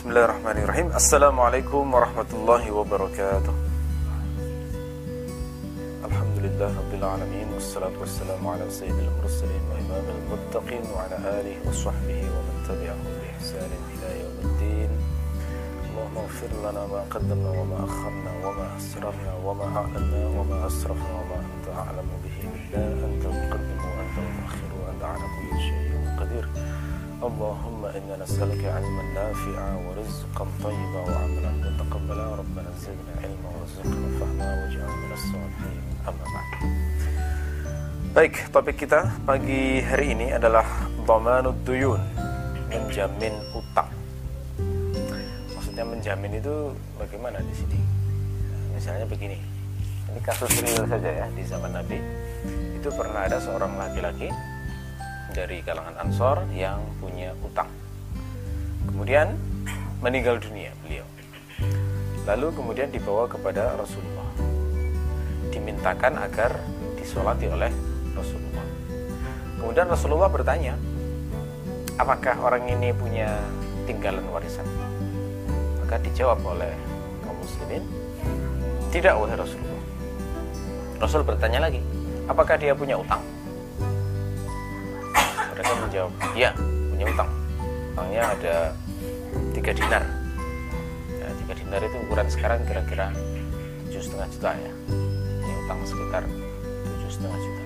بسم الله الرحمن الرحيم السلام عليكم ورحمة الله وبركاته الحمد لله رب العالمين والصلاة والسلام على سيد المرسلين وإمام المتقين وعلى آله وصحبه ومن تبعهم بإحسان إلى يوم الدين اللهم اغفر لنا ما قدمنا وما أخرنا وما أسررنا وما أعلنا وما أسرفنا وما أنت أعلم به إلا أنت المقدم وأنت المؤخر وأنت على كل شيء قدير anta ala kulli syai'in qadir اللهم إنا نسألك علما نافعا ورزقا طيبا وعملا متقبلا ربنا زدنا علما وارزقنا فهما واجعلنا من الصالحين أما بعد Baik, topik kita pagi hari ini adalah Dhomanud Duyun Menjamin utang Maksudnya menjamin itu bagaimana di sini? Misalnya begini Ini kasus real saja ya di zaman Nabi Itu pernah ada seorang laki-laki dari kalangan Ansor yang punya utang. Kemudian meninggal dunia beliau. Lalu kemudian dibawa kepada Rasulullah. Dimintakan agar disolati oleh Rasulullah. Kemudian Rasulullah bertanya, apakah orang ini punya tinggalan warisan? Maka dijawab oleh kaum muslimin, tidak wahai Rasulullah. Rasul bertanya lagi, apakah dia punya utang? Mereka menjawab ya punya utang. Utangnya ada tiga dinar. Ya, tiga dinar itu ukuran sekarang kira-kira tujuh setengah juta ya. Ini utang sekitar tujuh setengah juta.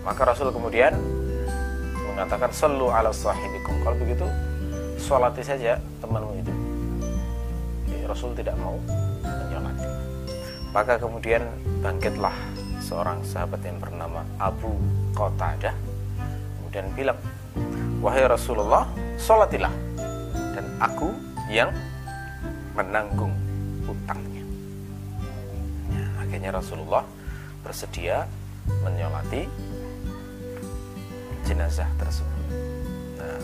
Maka Rasul kemudian mengatakan selalu ala sahibikum. Kalau begitu sholati saja temanmu itu. Jadi, Rasul tidak mau menyolati. Maka kemudian bangkitlah seorang sahabat yang bernama Abu Qatadah kemudian bilang wahai Rasulullah sholatilah dan aku yang menanggung utangnya. Ya, akhirnya Rasulullah bersedia menyolati jenazah tersebut. Nah,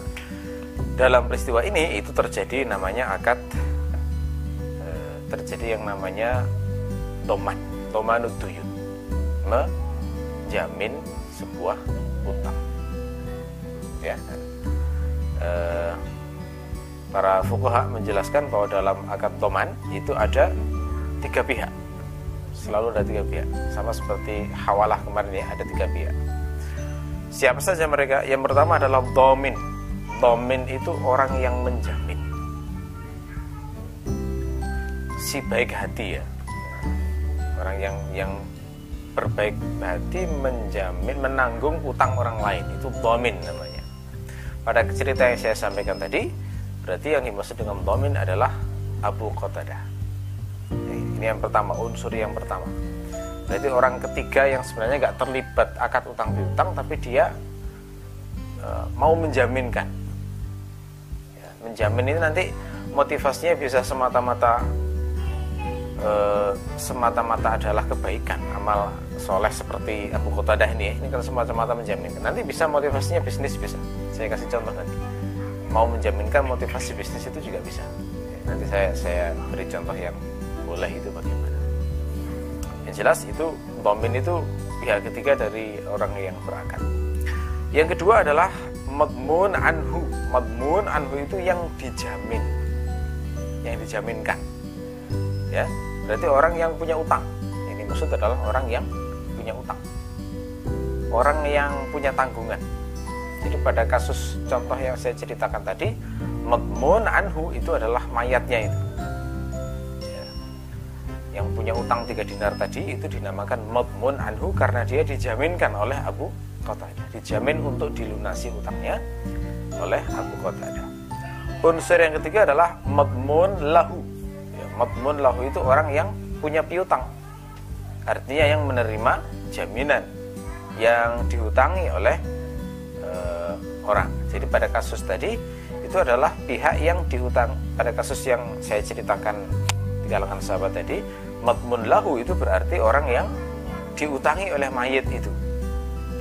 dalam peristiwa ini itu terjadi namanya akad eh, terjadi yang namanya doman domanuduyun menjamin sebuah utang ya. E, para fukuha menjelaskan bahwa dalam akad toman itu ada tiga pihak. Selalu ada tiga pihak. Sama seperti hawalah kemarin ya ada tiga pihak. Siapa saja mereka? Yang pertama adalah domin. Domin itu orang yang menjamin. Si baik hati ya. Orang yang yang berbaik hati menjamin menanggung utang orang lain. Itu domin namanya pada cerita yang saya sampaikan tadi berarti yang dimaksud dengan domin adalah Abu Qatadah. Ini yang pertama unsur yang pertama. Berarti orang ketiga yang sebenarnya nggak terlibat akad utang piutang tapi dia e, mau menjaminkan. Ya, menjamin ini nanti motivasinya bisa semata-mata e, semata-mata adalah kebaikan. Amal soleh seperti Abu Qatadah ini ya, ini kan semata-mata menjaminkan. Nanti bisa motivasinya bisnis bisa saya kasih contoh nanti mau menjaminkan motivasi bisnis itu juga bisa. Nanti saya saya beri contoh yang boleh itu bagaimana. Yang jelas itu domin itu pihak ketiga dari orang yang berakad yang kedua adalah madmun anhu. Madmun anhu itu yang dijamin. Yang dijaminkan. Ya berarti orang yang punya utang. Ini maksud adalah orang yang punya utang. Orang yang punya tanggungan jadi pada kasus contoh yang saya ceritakan tadi madmun anhu itu adalah mayatnya itu. Yang punya utang tiga dinar tadi itu dinamakan madmun anhu karena dia dijaminkan oleh Abu Qatadah. Dijamin untuk dilunasi utangnya oleh Abu Qatadah. Unsur yang ketiga adalah madmun lahu. Ya, madmun lahu itu orang yang punya piutang. Artinya yang menerima jaminan yang dihutangi oleh orang. Jadi pada kasus tadi itu adalah pihak yang dihutang pada kasus yang saya ceritakan di kalangan sahabat tadi madmun lahu itu berarti orang yang diutangi oleh mayit itu.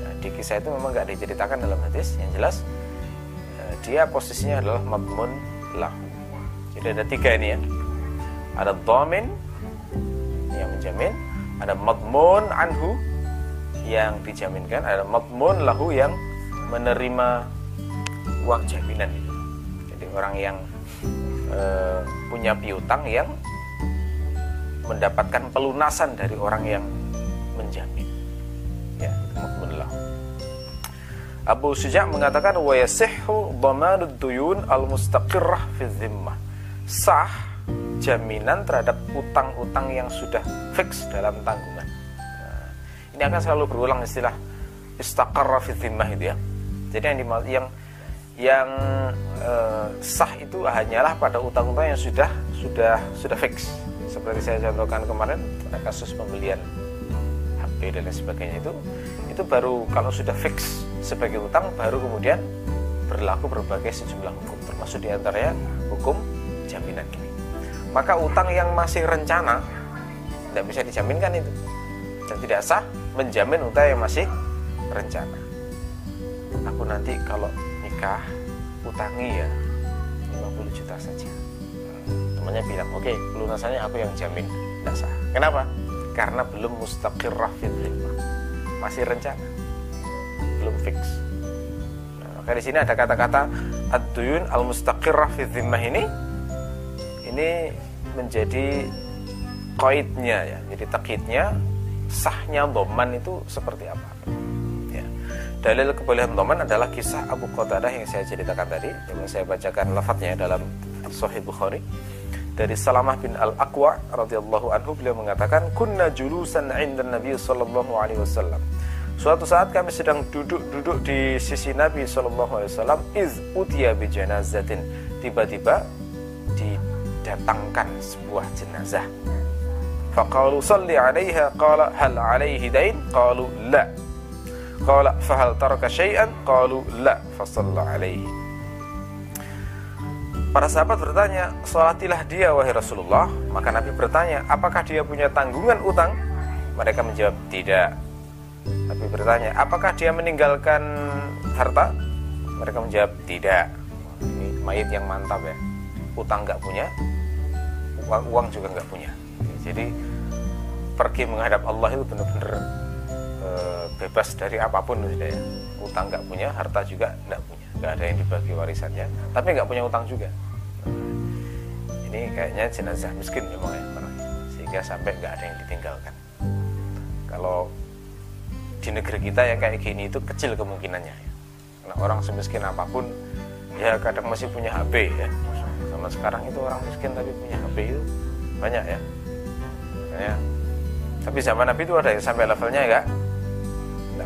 Nah, di kisah itu memang nggak diceritakan dalam hadis. Yang jelas eh, dia posisinya adalah madmun lahu. Jadi ada tiga ini ya. Ada domin yang menjamin. Ada madmun anhu yang dijaminkan. Ada madmun lahu yang menerima uang jaminan itu. Jadi orang yang uh, punya piutang yang mendapatkan pelunasan dari orang yang menjamin. Ya itu Abu Syuja' mengatakan wa yasihhu dhamanud duyun al-mustaqirrah fi dhimmah sah jaminan terhadap utang-utang yang sudah fix dalam tanggungan. Nah, ini akan selalu berulang istilah istaqarra fi dhimmah itu ya jadi yang yang yang uh, sah itu hanyalah pada utang-utang yang sudah sudah sudah fix. Seperti saya contohkan kemarin pada kasus pembelian HP dan lain sebagainya itu itu baru kalau sudah fix sebagai utang baru kemudian berlaku berbagai sejumlah hukum termasuk di antaranya hukum jaminan ini. Maka utang yang masih rencana tidak bisa dijaminkan itu. Dan tidak sah menjamin utang yang masih rencana aku nanti kalau nikah utangi ya 50 juta saja. Temannya bilang oke okay, pelunasannya aku yang jamin? Tidak sah. Kenapa? Karena belum mustaqirrah fil masih rencana. Belum fix. Nah, maka di sini ada kata-kata ad-duyun al-mustaqirrah fi ini ini menjadi koidnya ya jadi takhidnya sahnya doman itu seperti apa. Dalil kebolehan doman adalah kisah Abu Qatadah yang saya ceritakan tadi yang saya bacakan lafadznya dalam Sahih Bukhari dari Salamah bin Al-Aqwa radhiyallahu anhu beliau mengatakan kunna julusan 'inda Nabi sallallahu alaihi wasallam. Suatu saat kami sedang duduk-duduk di sisi Nabi sallallahu alaihi wasallam iz utiya bi janazatin. Tiba-tiba didatangkan sebuah jenazah. Faqalu salli 'alaiha qala hal 'alaihi dain? Qalu la. Qala fahal taraka syai'an? Qalu la. Fasalla 'alaihi. Para sahabat bertanya, "Salatilah dia wahai Rasulullah." Maka Nabi bertanya, "Apakah dia punya tanggungan utang?" Mereka menjawab, "Tidak." Nabi bertanya, "Apakah dia meninggalkan harta?" Mereka menjawab, "Tidak." Ini mayit yang mantap ya. Utang nggak punya, uang, uang juga nggak punya. Jadi pergi menghadap Allah itu benar-benar e, bebas dari apa pun sudah ya. Utang nggak punya, harta juga nggak punya. Nggak ada yang dibagi warisannya tapi nggak punya utang juga. Ini kayaknya jenazah miskin memang ya sehingga sampai nggak ada yang ditinggalkan. Kalau di negeri kita yang kayak gini itu kecil kemungkinannya ya. karena orang semiskin apa pun ya kadang masih punya HP ya. Sama sekarang itu orang miskin tapi punya HP itu banyak ya. Ya tapi zaman Nabi itu ada yang sampai levelnya enggak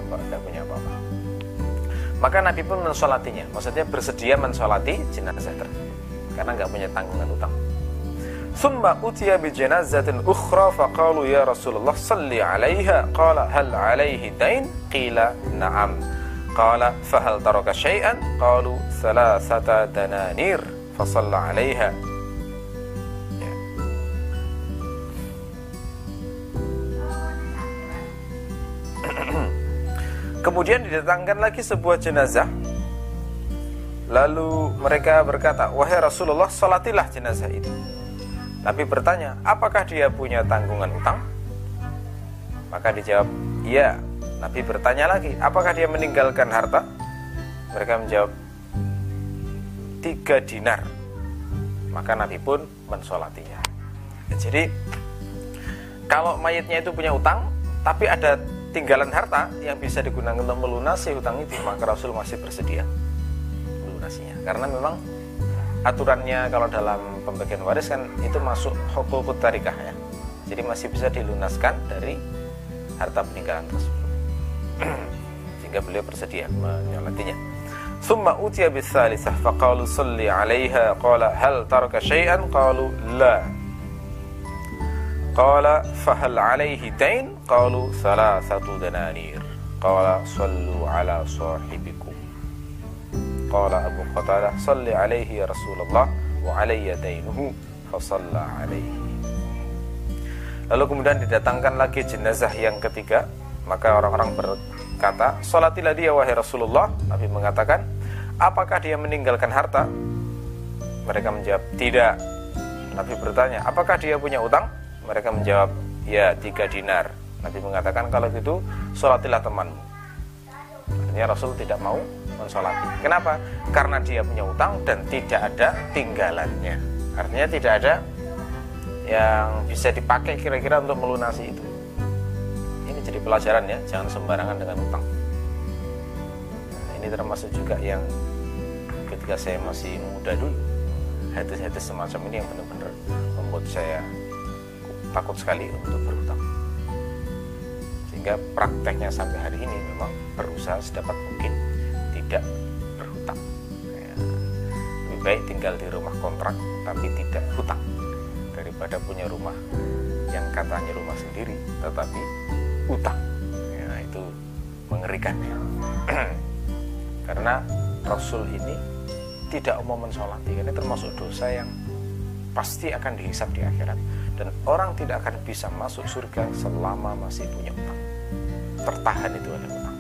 enggak, enggak punya apa-apa. Maka Nabi pun mensolatinya, maksudnya bersedia mensolati jenazah tersebut karena nggak punya tanggungan utang. Summa utiya bi janazatin ukhra faqalu ya Rasulullah salli 'alaiha. Qala hal 'alaihi dain? Qila na'am. Qala fahal taraka syai'an? Qalu thalathata dananir. Fa shalla 'alaiha Kemudian didatangkan lagi sebuah jenazah. Lalu mereka berkata, "Wahai Rasulullah, salatilah jenazah itu." Nabi bertanya, "Apakah dia punya tanggungan utang?" Maka dijawab, "Iya." Nabi bertanya lagi, "Apakah dia meninggalkan harta?" Mereka menjawab, "Tiga dinar." Maka Nabi pun mensolatinya. Jadi, kalau mayatnya itu punya utang, tapi ada tinggalan harta yang bisa digunakan untuk melunasi hutang itu maka Rasul masih bersedia melunasinya. Karena memang aturannya kalau dalam pembagian waris kan itu masuk hukum tarikah ya. Jadi masih bisa dilunaskan dari harta peninggalan tersebut. Sehingga beliau bersedia menyolatinya. ثم utiya بالثالثة faqalu salli عليها قال hal ترك شيئا قالوا la. Qala fahal alaihi dain? Qalu satu dananir. Qala sallu ala sahibikum. Qala Abu Qatadah salli alaihi ya Rasulullah wa alayya dainuhu fasalla alaihi. Lalu kemudian didatangkan lagi jenazah yang ketiga. Maka orang-orang berkata, Salatilah dia wahai Rasulullah. Nabi mengatakan, apakah dia meninggalkan harta? Mereka menjawab, tidak. Nabi bertanya, apakah dia punya utang? Mereka menjawab, ya tiga dinar. Nabi mengatakan kalau gitu sholatilah temanmu. artinya Rasul tidak mau mensolati. Kenapa? Karena dia punya utang dan tidak ada tinggalannya. Artinya tidak ada yang bisa dipakai kira-kira untuk melunasi itu. Ini jadi pelajaran ya jangan sembarangan dengan utang. Nah, ini termasuk juga yang ketika saya masih muda dulu hadis-hadis semacam ini yang benar-benar membuat saya takut sekali untuk berhutang. Sehingga prakteknya sampai hari ini memang berusaha sedapat mungkin tidak berhutang. Ya, lebih baik tinggal di rumah kontrak tapi tidak hutang. Daripada punya rumah yang katanya rumah sendiri tetapi utang ya, itu mengerikan ya. karena Rasul ini tidak mau mensolati ini termasuk dosa yang pasti akan dihisap di akhirat dan orang tidak akan bisa masuk surga selama masih punya utang. Tertahan itu oleh utang.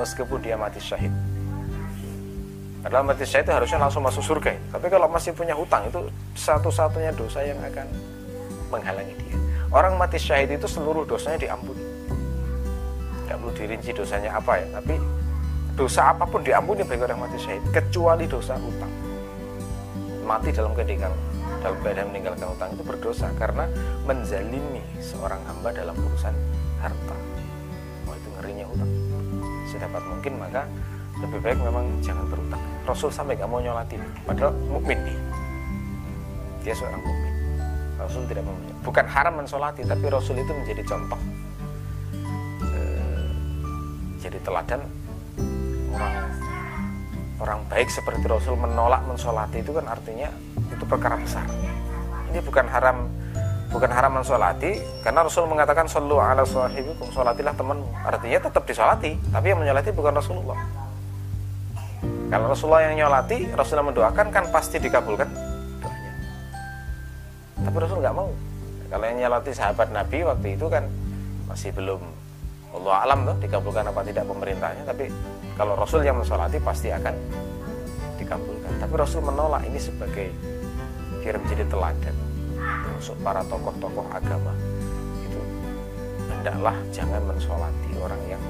Meskipun dia mati syahid. Padahal mati syahid itu harusnya langsung masuk surga tapi kalau masih punya hutang itu satu-satunya dosa yang akan menghalangi dia. Orang mati syahid itu seluruh dosanya diampuni. Nggak perlu dirinci dosanya apa ya tapi dosa apa pun diampuni bagi orang mati syahid kecuali dosa utang. Mati dalam keadaan dalam keadaan meninggalkan utang itu berdosa karena menzalimi seorang hamba dalam urusan harta. Oh itu ngerinya utang sedapat mungkin maka lebih baik memang jangan berutang Rasul sampai gak mau nyolatin padahal mukmin nih. Dia seorang mukmin. Rasul tidak mau bukan haram mensolati tapi Rasul itu menjadi contoh. Eh, jadi teladan orang orang baik seperti Rasul menolak mensolati itu kan artinya itu perkara besar. Ini bukan haram bukan haram mensolati karena Rasul mengatakan selalu ala sahibikum solatilah temanmu. Artinya tetap disolati tapi yang menyolati bukan Rasulullah. Kalau Rasulullah yang nyolati Rasulullah mendoakan kan pasti dikabulkan tapi Rasul nggak mau. Kalau yang nyolati sahabat Nabi waktu itu kan masih belum Allah alam tuh dikabulkan apa tidak pemerintahnya tapi kalau Rasul yang mensolati pasti akan dikabulkan. Tapi Rasul menolak ini sebagai kira menjadi teladan. Untuk para tokoh-tokoh agama. Itu hendaklah jangan mensolati orang yang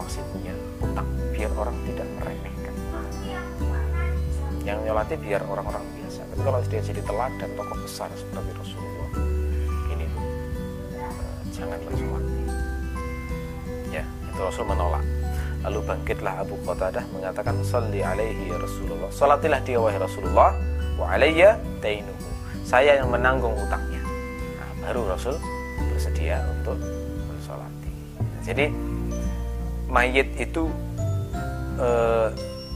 masih punya utang biar orang tidak meremehkan. Yang nyolati biar orang-orang biasa. Tapi kalau dia jadi teladan tokoh besar seperti Rasulullah ini uh, jangan mensolati. Ya itu Rasul menolak lalu bangkitlah Abu Qatadah mengatakan salli alaihi ya Rasulullah. Salatilah dia wahai Rasulullah. Wa alayya tainuhu. Saya yang menanggung utangnya. Nah, baru Rasul bersedia untuk bersolati. Jadi mayit itu eh,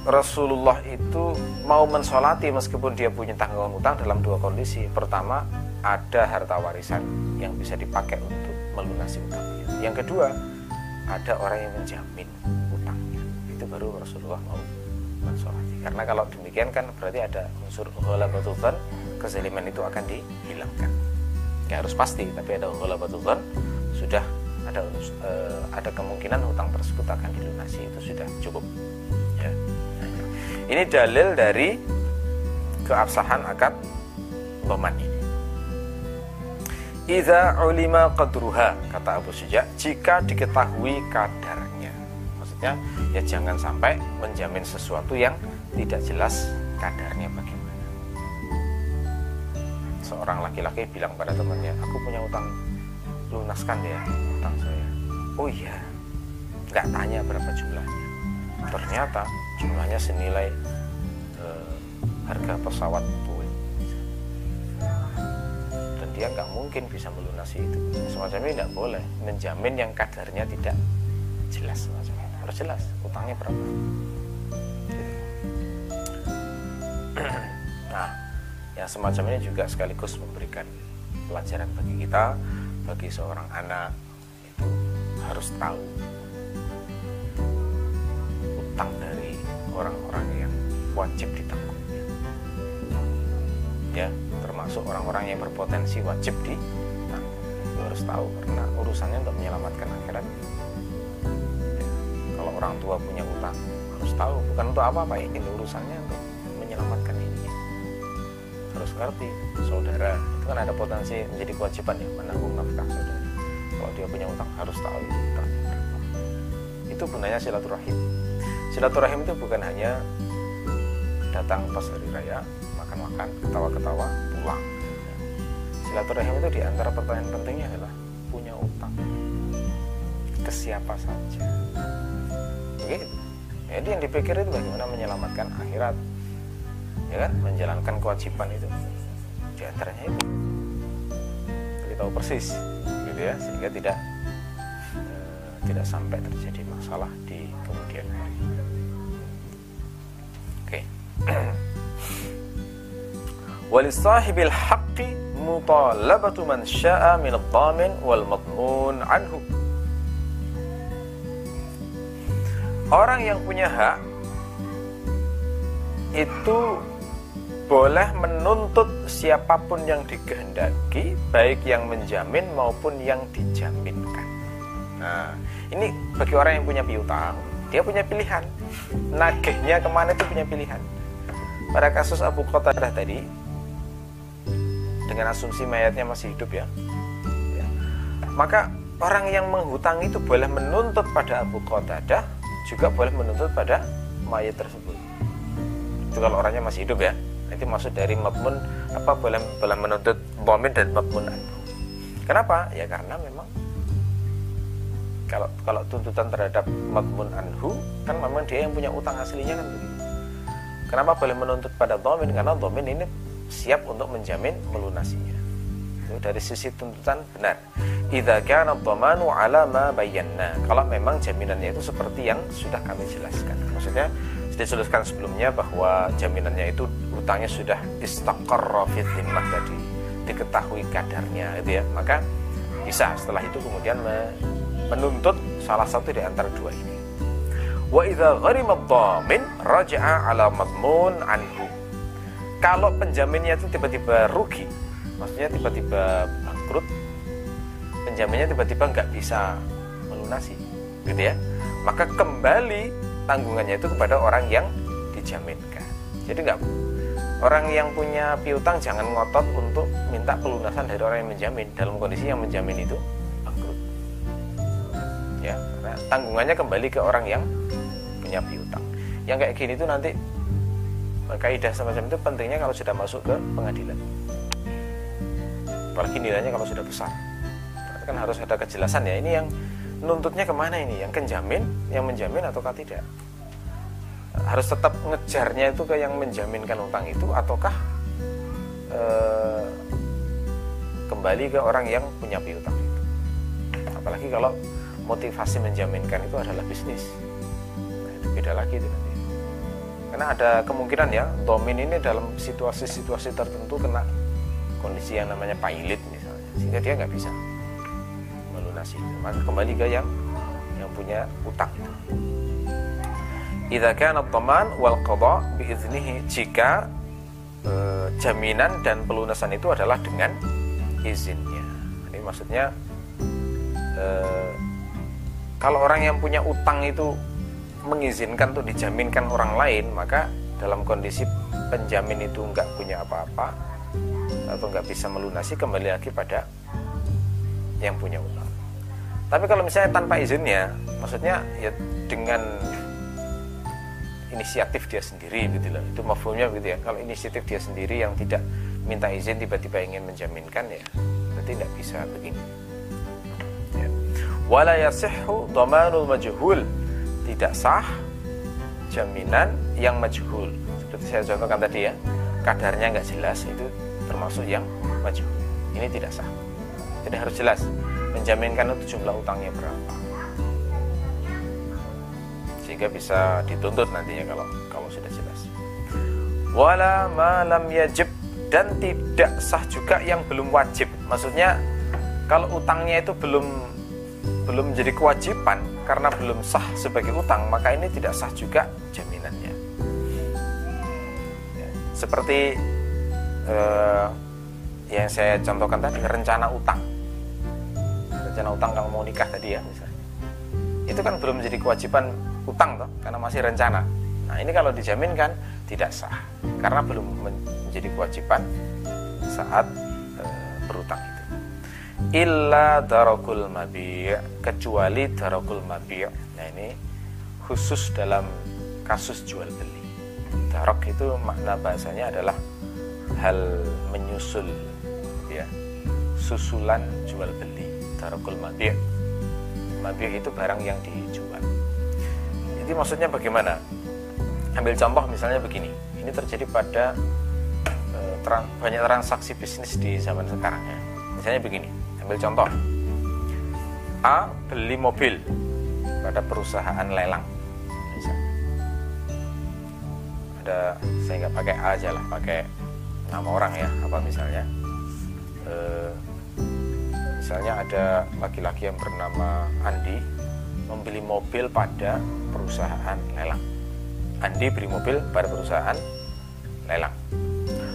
Rasulullah itu mau mensolati meskipun dia punya tanggungan utang dalam dua kondisi. Pertama ada harta warisan yang bisa dipakai untuk melunasi utangnya. Yang kedua ada orang yang menjamin itu baru Rasulullah mau mensolati. Karena kalau demikian kan berarti ada unsur ghalabatul kezaliman itu akan dihilangkan. Ya harus pasti tapi ada ghalabatul sudah ada uh, ada kemungkinan hutang tersebut akan dilunasi itu sudah cukup. Ya. Ini dalil dari keabsahan akad doman ini. Iza ulima qadruha kata Abu Suja jika diketahui kadarnya maksudnya ya jangan sampai menjamin sesuatu yang tidak jelas kadarnya bagaimana. Seorang laki-laki bilang pada temannya aku punya utang lunaskan ya utang saya. Oh iya. Nggak tanya berapa jumlahnya. Ternyata jumlahnya senilai eh, harga pesawat dia nggak mungkin bisa melunasi itu. Semacam ini tidak boleh menjamin yang kadarnya tidak jelas semacam harus utangnya berapa? Nah yang semacam ini juga sekaligus memberikan pelajaran bagi kita bagi seorang anak itu harus tahu utang dari orang-orang yang wajib ditanggung. Ya termasuk orang-orang yang berpotensi wajib di nah, harus tahu karena urusannya untuk menyelamatkan akhirat orang tua punya utang harus tahu. Bukan untuk apa-apa ini urusannya untuk menyelamatkan ini harus ngerti saudara. Itu kan ada potensi menjadi kewajiban ya menanggung nafkah saudara. Kalau dia punya utang harus tahu itu itu gunanya silaturahim. Silaturahim itu bukan hanya datang pas hari raya makan-makan ketawa-ketawa pulang. Silaturahim itu di antara pertanyaan pentingnya adalah punya utang. Ke siapa saja begitu jadi yang dipikir itu bagaimana menyelamatkan akhirat. Ya kan? Menjalankan kewajiban itu. Di antaranya itu. Kita tahu persis gitu ya. Sehingga tidak uh, tidak sampai terjadi masalah di kemudian hari. Oke. Walisahibil haqqi mutalabatu man sya'a min ad-dhamin wal madmun anhu Orang yang punya hak itu boleh menuntut siapa pun yang dikehendaki, baik yang menjamin maupun yang dijaminkan. Nah, ini bagi orang yang punya piutang, dia punya pilihan. Nagihnya ke mana itu punya pilihan. Pada kasus Abu Qatadah tadi, dengan asumsi mayatnya masih hidup ya, maka orang yang menghutang itu boleh menuntut pada Abu Qatadah juga boleh menuntut pada mayat tersebut. Itu kalau orangnya masih hidup ya itu maksud dari mabmun apa boleh boleh menuntut bomin dan mabmun kenapa? Ya karena memang kalau kalau tuntutan terhadap mabmun anhu kan memang dia yang punya utang aslinya kan begitu. Kenapa boleh menuntut pada domin? Karena domin ini siap untuk menjamin melunasinya itu dari sisi tuntutan benar. Idza kana dhamanu ala ma bayyana. Kalau memang jaminannya itu seperti yang sudah kami jelaskan. Maksudnya sudah jelaskan sebelumnya bahwa jaminannya itu utangnya sudah istaqarra fi dhimmah tadi. Diketahui kadarnya gitu ya. Maka bisa setelah itu kemudian menuntut salah satu di antara dua ini. Wa idza gharima dhamin raja'a ala madmun anhu. Kalau penjaminnya itu tiba-tiba rugi maksudnya tiba-tiba bangkrut penjaminnya tiba-tiba nggak bisa melunasi gitu ya. Maka kembali tanggungannya itu kepada orang yang dijaminkan. Jadi nggak orang yang punya piutang jangan ngotot untuk minta pelunasan dari orang yang menjamin. Dalam kondisi yang menjamin itu bangkrut. Ya karena tanggungannya kembali ke orang yang punya piutang. Yang kayak gini itu nanti kaidah semacam itu pentingnya kalau sudah masuk ke pengadilan apalagi nilainya kalau sudah besar. Kan harus ada kejelasan ya. Ini yang nuntutnya ke mana ini? Yang kenjamin yang menjamin ataukah tidak? Harus tetap ngejarnya itu ke yang menjaminkan utang itu ataukah e, kembali ke orang yang punya piutang itu? Apalagi kalau motivasi menjaminkan itu adalah bisnis. Nah, itu beda lagi itu nanti. Karena ada kemungkinan ya domin ini dalam situasi-situasi tertentu kena kondisi yang namanya pilot misalnya sehingga dia nggak bisa melunasi. Maka kembali ke yang yang punya utang. Itu idza kana wal qada biiznihi jika e, jaminan dan pelunasan itu adalah dengan izinnya. Ini maksudnya e, kalau orang yang punya utang itu mengizinkan untuk dijaminkan orang lain maka dalam kondisi penjamin itu nggak punya apa-apa atau nggak bisa melunasi kembali lagi pada yang punya utang. Tapi kalau misalnya tanpa izinnya maksudnya ya dengan inisiatif dia sendiri gitu loh. Itu mafhumnya gitu ya. Kalau inisiatif dia sendiri yang tidak minta izin tiba-tiba ingin menjaminkan ya berarti tidak bisa begini. Ya. wala yasihhu dhamanul majhul. Tidak sah jaminan yang majhul. Seperti saya contohkan tadi ya kadarnya nggak jelas itu termasuk yang majhul ini tidak sah. Jadi harus jelas menjaminkan itu jumlah utangnya berapa. Sehingga bisa dituntut nantinya kalau kalau sudah jelas. Wala malam yajib dan tidak sah juga yang belum wajib. Maksudnya kalau utangnya itu belum belum menjadi kewajiban karena belum sah sebagai utang maka ini tidak sah juga jaminannya. Ya, seperti eh, yang saya contohkan tadi rencana utang. Rencana utang kalau mau nikah tadi ya misalnya. Itu kan belum menjadi kewajiban utang toh karena masih rencana. Nah ini kalau dijaminkan tidak sah. Karena belum menjadi kewajiban saat e, berutang itu. Illa darakul mabi' kecuali darakul mabi' nah ini khusus dalam kasus jual beli. Darok itu makna bahasanya adalah hal menyusul ya. Susulan jual beli darokul mabi' mabi' itu barang yang dijual. Jadi maksudnya bagaimana? Ambil contoh misalnya begini. Ini terjadi pada uh, tran banyak transaksi bisnis di zaman sekarang ya. Misalnya begini ambil contoh. A beli mobil pada perusahaan lelang ada saya nggak pakai A aja lah pakai nama orang ya apa misalnya? E, misalnya ada laki-laki yang bernama Andi membeli mobil pada perusahaan lelang. Andi beri mobil pada perusahaan lelang.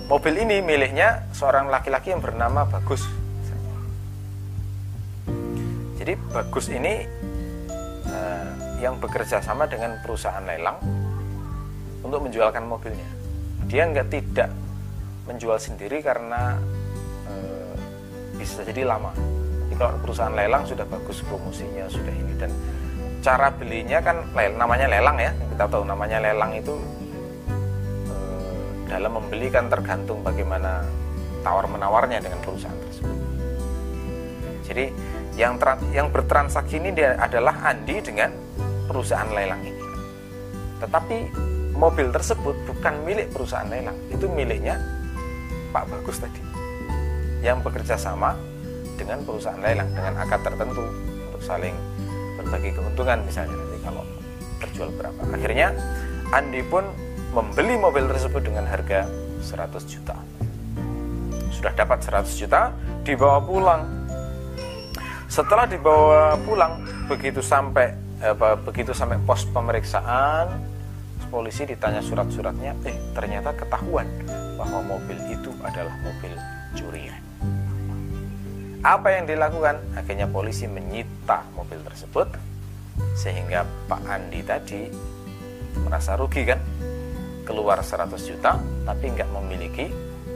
Mobil ini miliknya seorang laki-laki yang bernama Bagus. Jadi Bagus ini uh, yang bekerja sama dengan perusahaan lelang untuk menjualkan mobilnya. Dia nggak tidak menjual sendiri karena uh, bisa jadi lama. Jadi kalau perusahaan lelang sudah bagus promosinya sudah ini dan cara belinya kan namanya lelang ya. Kita tahu namanya lelang itu uh, dalam membeli kan tergantung bagaimana tawar menawarnya dengan perusahaan tersebut. Jadi yang yang bertransaksi ini dia adalah Andi dengan perusahaan lelang ini. Tetapi mobil tersebut bukan milik perusahaan lelang, itu miliknya Pak Bagus tadi. Yang bekerja sama dengan perusahaan lelang dengan akad tertentu untuk saling berbagi keuntungan misalnya nanti kalau terjual berapa. Akhirnya Andi pun membeli mobil tersebut dengan harga 100 juta. Sudah dapat 100 juta, dibawa pulang setelah dibawa pulang, begitu sampai apa, begitu sampai pos pemeriksaan, polisi ditanya surat-suratnya, eh ternyata ketahuan bahwa mobil itu adalah mobil curian. Apa yang dilakukan? Akhirnya polisi menyita mobil tersebut sehingga Pak Andi tadi merasa rugi kan keluar 100 juta tapi nggak memiliki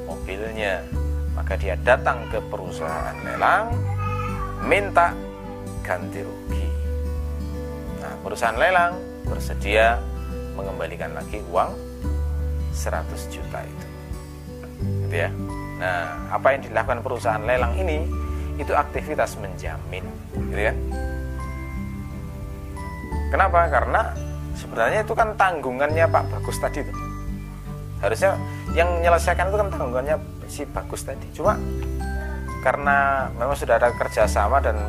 mobilnya maka dia datang ke perusahaan lelang minta ganti rugi. Nah, perusahaan lelang bersedia mengembalikan lagi uang 100 juta itu. Gitu ya. Nah, apa yang dilakukan perusahaan lelang ini itu aktivitas menjamin, gitu ya. Kenapa? Karena sebenarnya itu kan tanggungannya Pak Bagus tadi tuh. Harusnya yang menyelesaikan itu kan tanggungannya si Bagus tadi. Cuma karena memang sudah ada kerjasama dan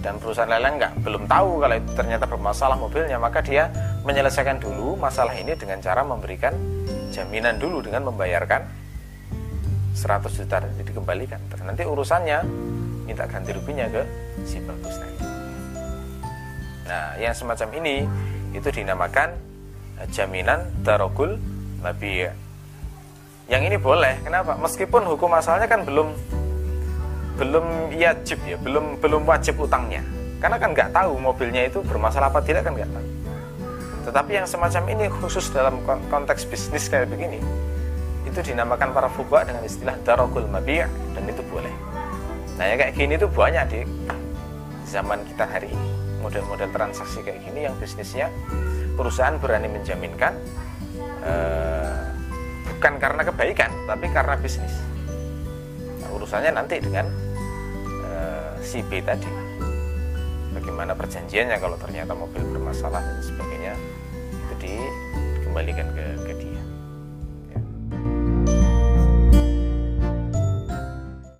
dan perusahaan lelang nggak belum tahu kalau itu ternyata bermasalah mobilnya maka dia menyelesaikan dulu masalah ini dengan cara memberikan jaminan dulu dengan membayarkan 100 juta dan dikembalikan. Terus nanti urusannya minta ganti ruginya ke si bagus tadi. Nah yang semacam ini itu dinamakan eh, jaminan darogul nabi yang ini boleh kenapa? Meskipun hukum asalnya kan belum belum wajib ya belum belum wajib utangnya. Karena kan nggak tahu mobilnya itu bermasalah apa tidak kan nggak tahu. Tetapi yang semacam ini khusus dalam konteks bisnis kayak begini itu dinamakan para fuba dengan istilah darokul mabi' dan itu boleh. Nah ya kayak gini tuh banyak di zaman kita hari ini. Model-model transaksi kayak gini yang bisnisnya perusahaan berani menjaminkan eh, bukan karena kebaikan tapi karena bisnis. Nah, urusannya nanti dengan si B tadi. Bagaimana perjanjiannya kalau ternyata mobil bermasalah dan sebagainya itu dikembalikan ke, ke